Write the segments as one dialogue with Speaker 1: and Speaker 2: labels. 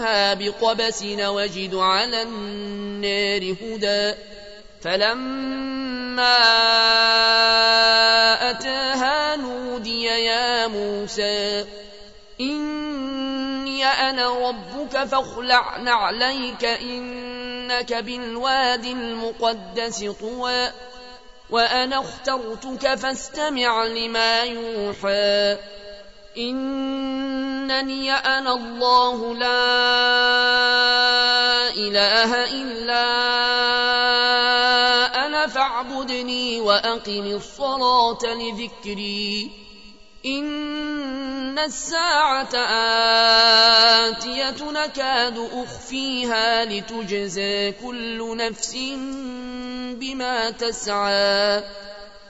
Speaker 1: منها بقبس وجد على النار هدى. فلما أتاها نودي يا موسى إني أنا ربك فاخلع نعليك إنك بالواد المقدس طوى. وأنا اخترتك فاستمع لما يوحى. إنني أنا الله لا إله إلا أنا فاعبدني وأقم الصلاة لذكري. إن الساعة آتية نكاد أخفيها لتجزى كل نفس بما تسعى.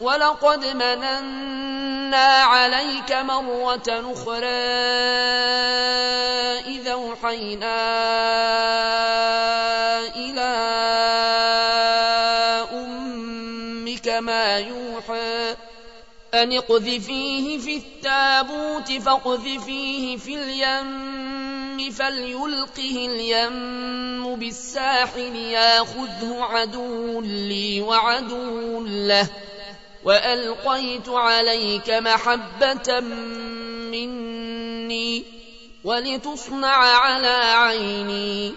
Speaker 1: ولقد مننا عليك مرة أخرى إذا أوحينا إلى أمك ما يوحى أن اقذفيه في التابوت فاقذفيه في اليم فليلقه اليم بالساحل ياخذه عدو لي وعدو له وألقيت عليك محبة مني ولتصنع على عيني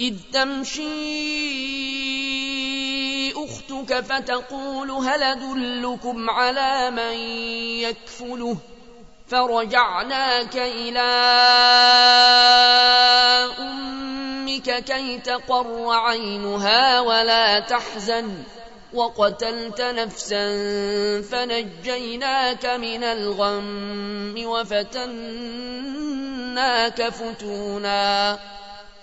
Speaker 1: إذ تمشي أختك فتقول هل أدلكم على من يكفله فرجعناك إلى أمك كي تقر عينها ولا تحزن وقتلت نفسا فنجيناك من الغم وفتناك فتونا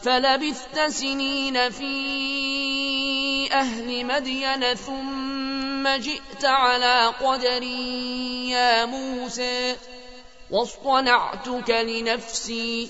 Speaker 1: فلبثت سنين في أهل مدين ثم جئت على قدري يا موسى واصطنعتك لنفسي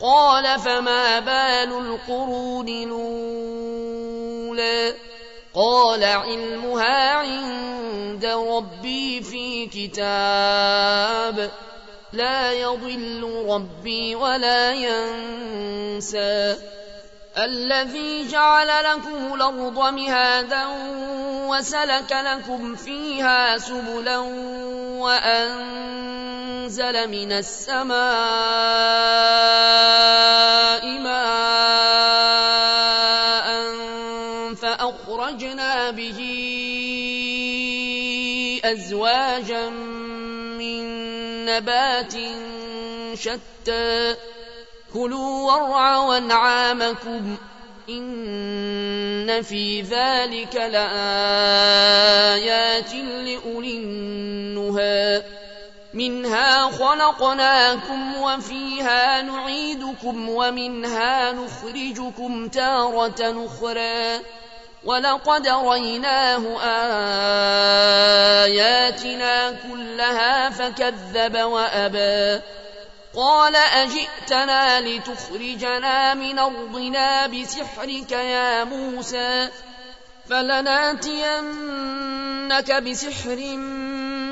Speaker 1: قال فما بال القرون الأولى؟ قال علمها عند ربي في كتاب. لا يضل ربي ولا ينسى. الذي جعل لكم الأرض مهادا وسلك لكم فيها سبلا وأنزل من السماء ماء فأخرجنا به أزواجا من نبات شتى كلوا وارعوا انعامكم إن في ذلك لآيات لأولي النهى منها خلقناكم وفيها نعيدكم ومنها نخرجكم تارة نخرى ولقد ريناه آياتنا كلها فكذب وأبى قال أجئتنا لتخرجنا من أرضنا بسحرك يا موسى فلناتينك بسحر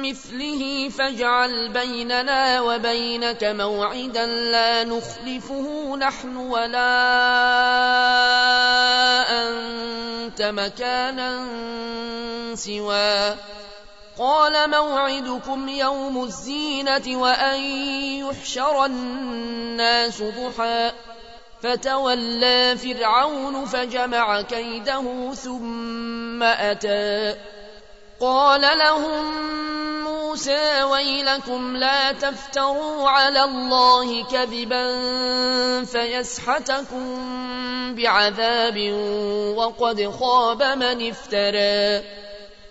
Speaker 1: مثله فاجعل بيننا وبينك موعدا لا نخلفه نحن ولا أنت مكانا سواه قال موعدكم يوم الزينة وأن يحشر الناس ضحى. فتولى فرعون فجمع كيده ثم أتى. قال لهم موسى ويلكم لا تفتروا على الله كذبا فيسحتكم بعذاب وقد خاب من افترى.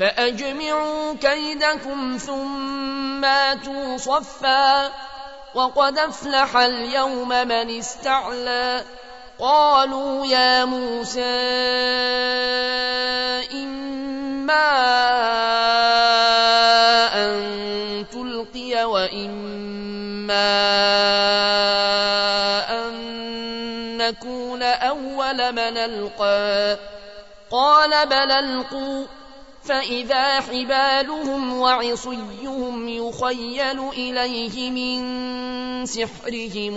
Speaker 1: فأجمعوا كيدكم ثم آتوا صفا وقد أفلح اليوم من استعلى قالوا يا موسى إما أن تلقي وإما أن نكون أول من ألقى قال بل ألقوا فإذا حبالهم وعصيهم يخيل إليه من سحرهم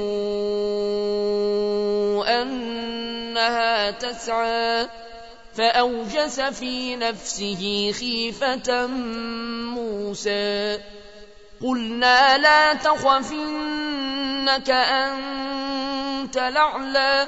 Speaker 1: أنها تسعى فأوجس في نفسه خيفة موسى. قلنا لا تخفنك أنت لعلى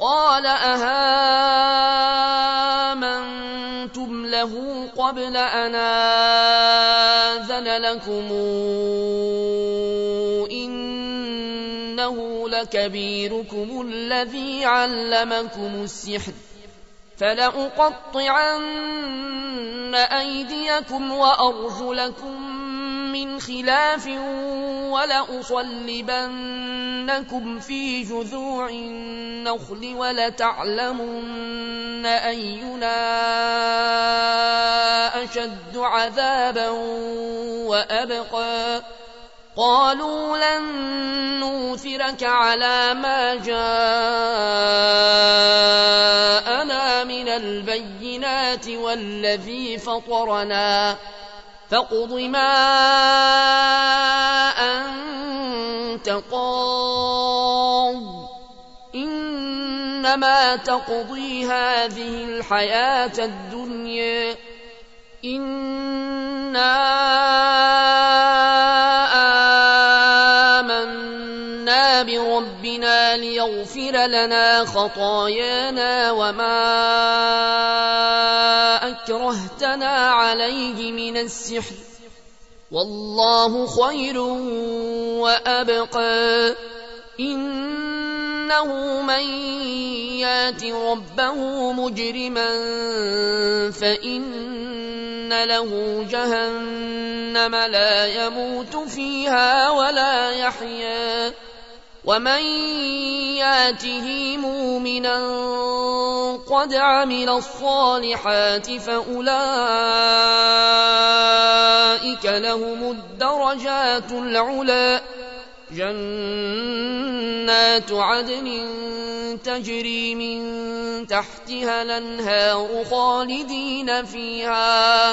Speaker 1: قال أهامنتم له قبل أن آذن لكم؟ إنه لكبيركم الذي علمكم السحر. فلأقطعن أيديكم وأرجلكم من خلاف ولأصلبنكم في جذوع النخل ولتعلمن أينا أشد عذابا وأبقى. قالوا لن نوثرك على ما جاءنا من البينات والذي فطرنا. فاقض ما أنت قاض إنما تقضي هذه الحياة الدنيا إنا آمنا بربنا ليغفر لنا خطايانا وما أكرهتنا عليه من السحر. والله خير وأبقى. إنه من يات ربه مجرما فإن له جهنم لا يموت فيها ولا يحيا. ومن ياته مؤمنا قد عمل الصالحات فأولئك لهم الدرجات العلى. جنات عدن تجري من تحتها الانهار خالدين فيها.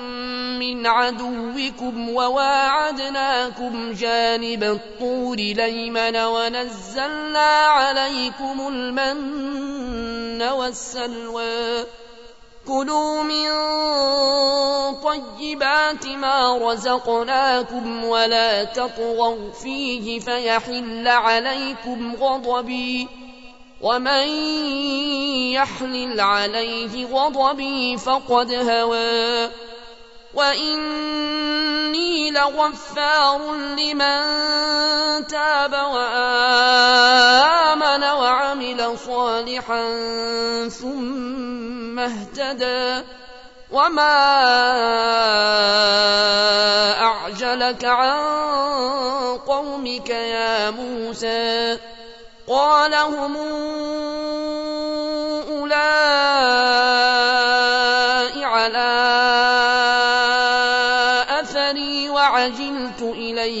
Speaker 1: من عدوكم وواعدناكم جانب الطور ليمن ونزلنا عليكم المن والسلوى. كلوا من طيبات ما رزقناكم ولا تطغوا فيه فيحل عليكم غضبي. ومن يحلل عليه غضبي فقد هوى. وإني لغفار لمن تاب وآمن وعمل صالحا ثم اهتدى وما أعجلك عن قومك يا موسى قال هم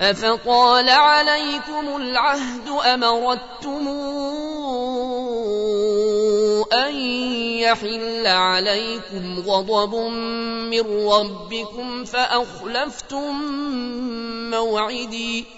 Speaker 1: أفطال عليكم العهد أمرتم أن يحل عليكم غضب من ربكم فأخلفتم موعدي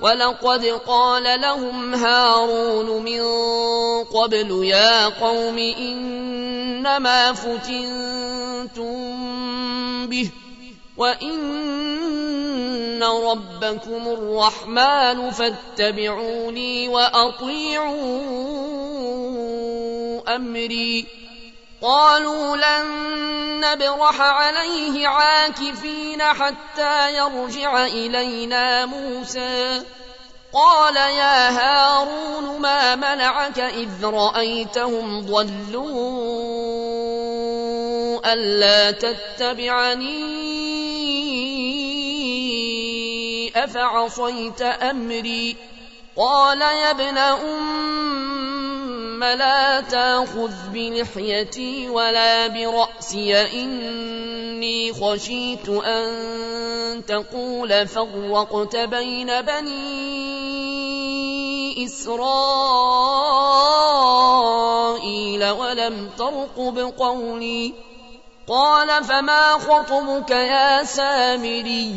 Speaker 1: ولقد قال لهم هارون من قبل يا قوم إنما فتنتم به وإن ربكم الرحمن فاتبعوني وأطيعوا أمري قالوا لن نبرح عليه عاكفين حتى يرجع إلينا موسى. قال يا هارون ما منعك إذ رأيتهم ضلوا ألا تتبعني؟ أفعصيت أمري؟ قال يا ابن أم لا تأخذ بلحيتي ولا برأسي. إني خشيت أن تقول فرقت بين بني إسرائيل ولم ترقب قولي. قال فما خطبك يا سامري؟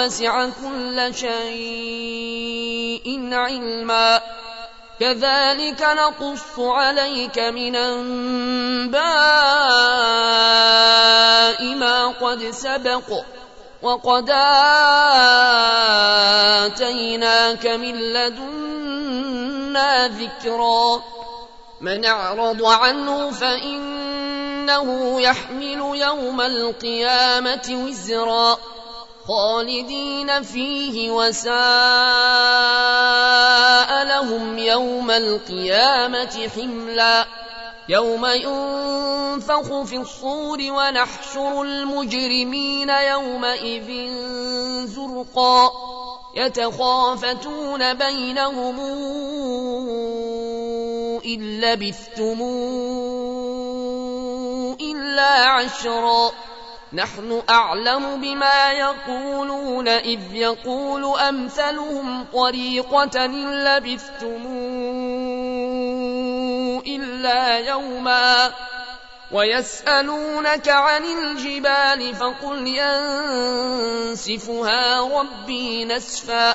Speaker 1: وسع كل شيء علما. كذلك نقص عليك من أنباء ما قد سبق وقد آتيناك من لدنا ذكرا. من أعرض عنه فإنه يحمل يوم القيامة وزرا. خالدين فيه وساء لهم يوم القيامة حملا. يوم ينفخ في الصور ونحشر المجرمين يومئذ زرقا. يتخافتون بينهم إن لبثتم إلا عشرا. نحن أعلم بما يقولون إذ يقول أمثلهم طريقة لبثتم إلا يوما ويسألونك عن الجبال فقل ينسفها ربي نسفا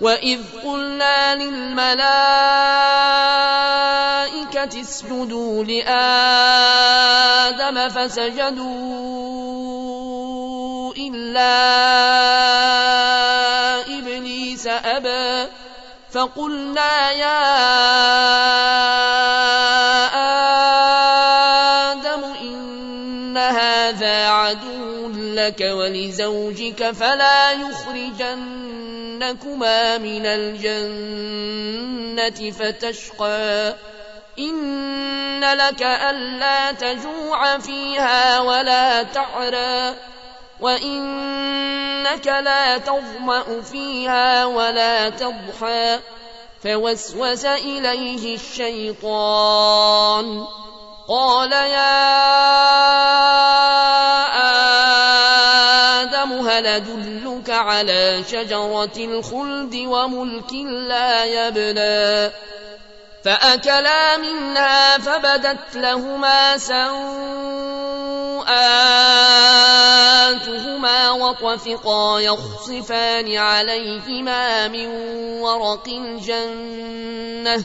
Speaker 1: وإذ قلنا للملائكة اسجدوا لآدم فسجدوا إلا إبليس أبى فقلنا يا آدم إن هذا عدو لك ولزوجك فلا يخرجنكما من الجنة فتشقى إن لك ألا تجوع فيها ولا تعرى وإنك لا تظمأ فيها ولا تضحى فوسوس إليه الشيطان قال يا آدم هل أدلك على شجرة الخلد وملك لا يبلى فأكلا منها فبدت لهما سوآتهما وطفقا يخصفان عليهما من ورق الجنة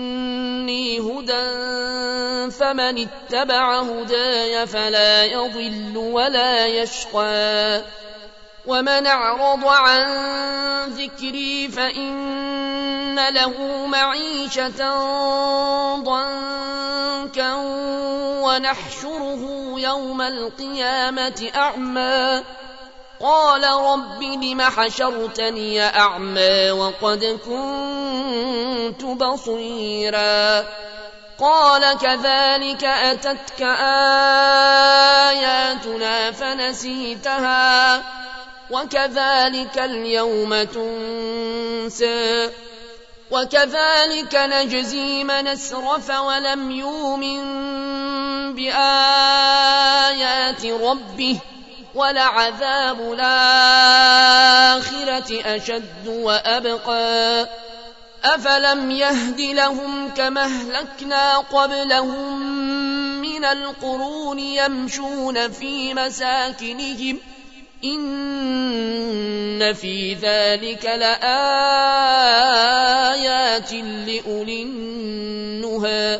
Speaker 1: مني هدى فمن اتبع هداي فلا يضل ولا يشقى ومن اعرض عن ذكري فإن له معيشة ضنكا ونحشره يوم القيامة أعمى قال رب لم حشرتني أعمى وقد كنت بصيرا قال كذلك أتتك آياتنا فنسيتها وكذلك اليوم تنسى وكذلك نجزي من أسرف ولم يؤمن بآيات ربه ولعذاب الآخرة أشد وأبقى. أفلم يهد لهم كما أهلكنا قبلهم من القرون يمشون في مساكنهم. إن في ذلك لآيات لأولي النهى.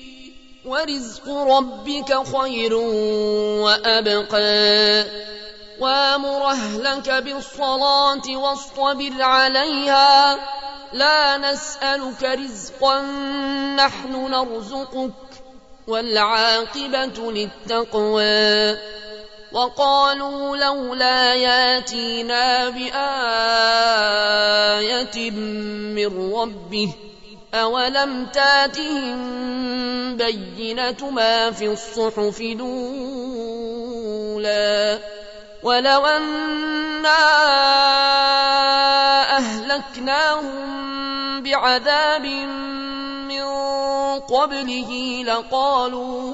Speaker 1: ورزق ربك خير وأبقى. وامر أهلك بالصلاة واصطبر عليها. لا نسألك رزقا نحن نرزقك. والعاقبة للتقوى. وقالوا لولا ياتينا بآية من ربه أولم تاتهم بينة ما في الصحف الأولى ولو أنا أهلكناهم بعذاب من قبله لقالوا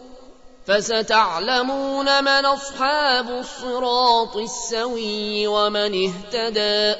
Speaker 1: فستعلمون من أصحاب الصراط السوي ومن اهتدى